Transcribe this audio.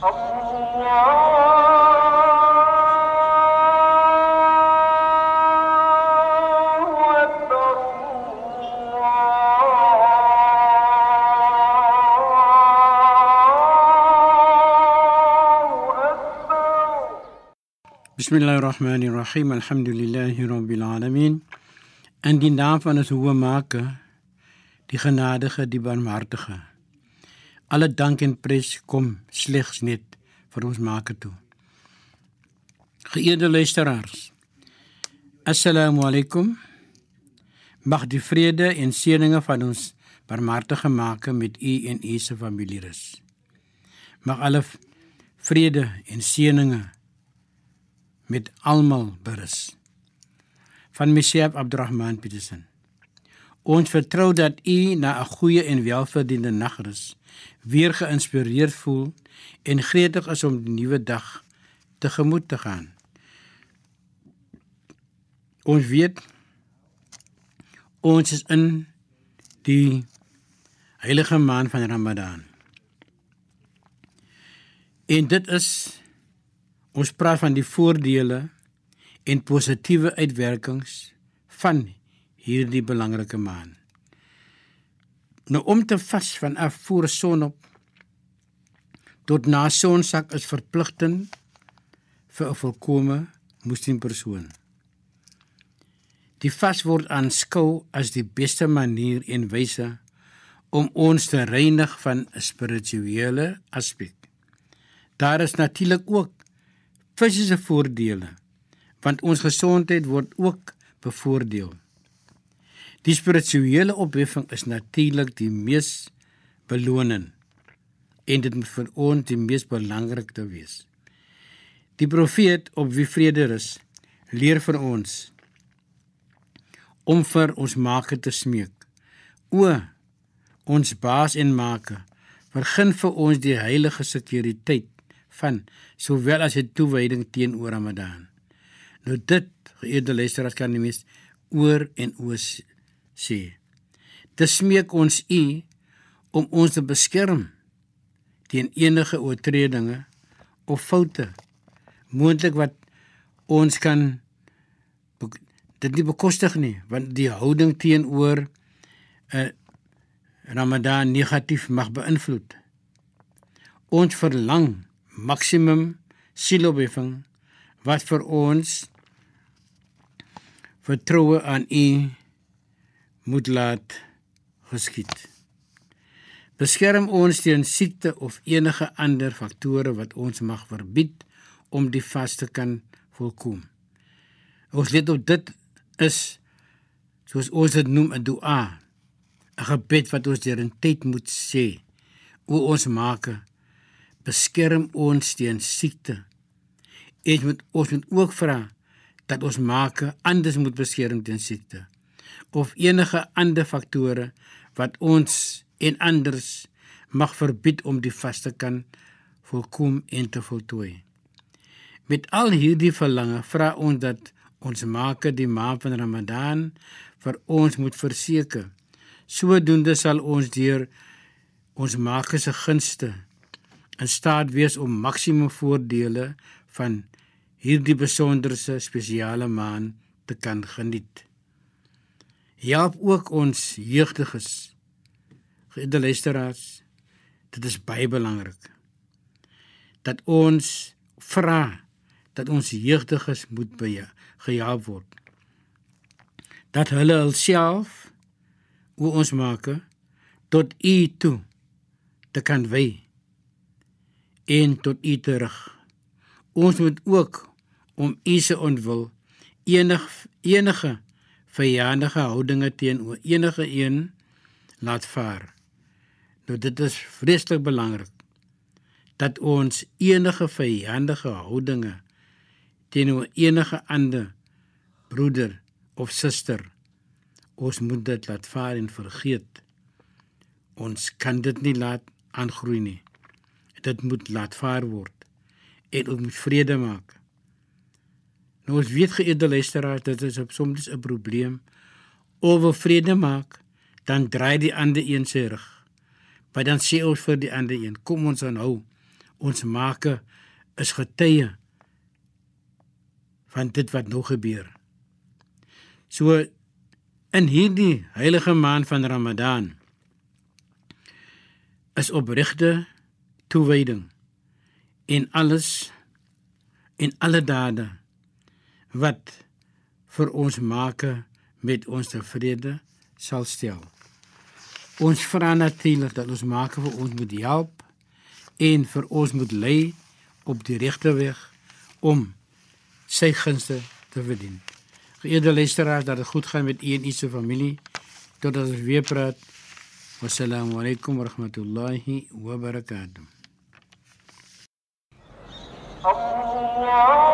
بسم الله الرحمن الرحيم الحمد لله رب العالمين ان دي نام فانا سوى ماك دي خنادخة Alle dank en prys kom slegs net vir ons Maker toe. Geëerde luisteraars. Assalamu alaykum. Mag die vrede en seëninge van ons barmhartige Maker met u en u se familie rus. Mag alle vrede en seëninge met almal berus. Van Meshaab Abdurrahman Petersen. Ons vertrou dat u na 'n goeie en welverdiende nagrus weer geïnspireerd voel en gretig is om die nuwe dag tegemoet te gaan. Ons weet ons is in die heilige maand van Ramadan. En dit is Ons praat van die voordele en positiewe uitwerkings van hierdie belangrike maan. Nou om te vas vanaf voor sonop tot na sonsak is verpligtend vir 'n volkomme moslimpersoon. Die vas word aanskou as die beste manier en wyse om ons te reinig van 'n spirituele aspek. Daar is natuurlik ook fisiese voordele want ons gesondheid word ook bevoordeel. Die spirituele opheffing is natuurlik die mees belonend en dit moet vir ons die mees belangrikste wees. Die profeet op wie vrede rus leer vir ons om vir ons Maker te smeek. O ons baas en Maker, vergun vir ons die heilige sekuriteit van sowel as 'n toewyding teenoor Ramadan. Nou dit, geëerde luisteraars kan nie mis oor en oor sê. Dis smeek ons U om ons te beskerm teen enige oortredinge of foute moontlik wat ons kan dit nie bekostig nie want die houding teenoor 'n uh, Ramadan negatief mag beïnvloed. Ons verlang maksimum sielopwekking wat vir ons vertroue aan U moet laat geskied. Beskerm ons teen siekte of enige ander faktore wat ons mag verbied om die vas te kan volkom. Ons let op dit is soos ons dit noem 'n dua, 'n gebed wat ons deur 'n tyd moet sê. O ons Maker, beskerm ons teen siekte. Ek moet ons moet ook vra dat ons Maker anders moet beskerm teen siekte of enige ander faktore wat ons en anders mag verbied om die vaste kan volkom en te voltooi. Met al hierdie verlange vra ons dat ons Maker die maand van Ramadan vir ons moet verseker. Sodoende sal ons deur ons Maker se gunste in staat wees om maksimum voordele van hierdie besonderse spesiale maand te kan geniet. Help ook ons jeugdiges. Geëerde luisteraars, dit is baie belangrik dat ons vra dat ons jeugdiges moet beja gehelp word. Dat hulle hulself hoe ons maak tot u toe te kan wy en tot u terug. Ons moet ook om u se ontwil enig enige vyandige houdinge teenoor enige een laat vaar. Nou dit is vreeslik belangrik dat ons enige vyandige houdinge teenoor enige ander broeder of suster ons moet dit laat vaar en vergeet. Ons kan dit nie laat aangroei nie. Dit moet laat vaar word en ons moet vrede maak. Nou ons weet geëerde luisteraars dit is soms 'n probleem oor vrede maak dan draai die ander een sy rug. Maar dan sê ons vir die ander een kom ons aanhou ons maake is getuie van dit wat nou gebeur. So in hierdie heilige maand van Ramadan is opregte toewyding in alles in alle dade wat vir ons maak met ons tevrede sal stel. Ons vra natuurlik dat ons maak vir ons moet help en vir ons moet lei op die regte weg om sy gunste te verdien. Geëerde luisteraars, dat dit goed gaan met u en u se familie. Totdat ons weer praat. Wassalamu alaykum wa rahmatullahi wa barakatuh. Allah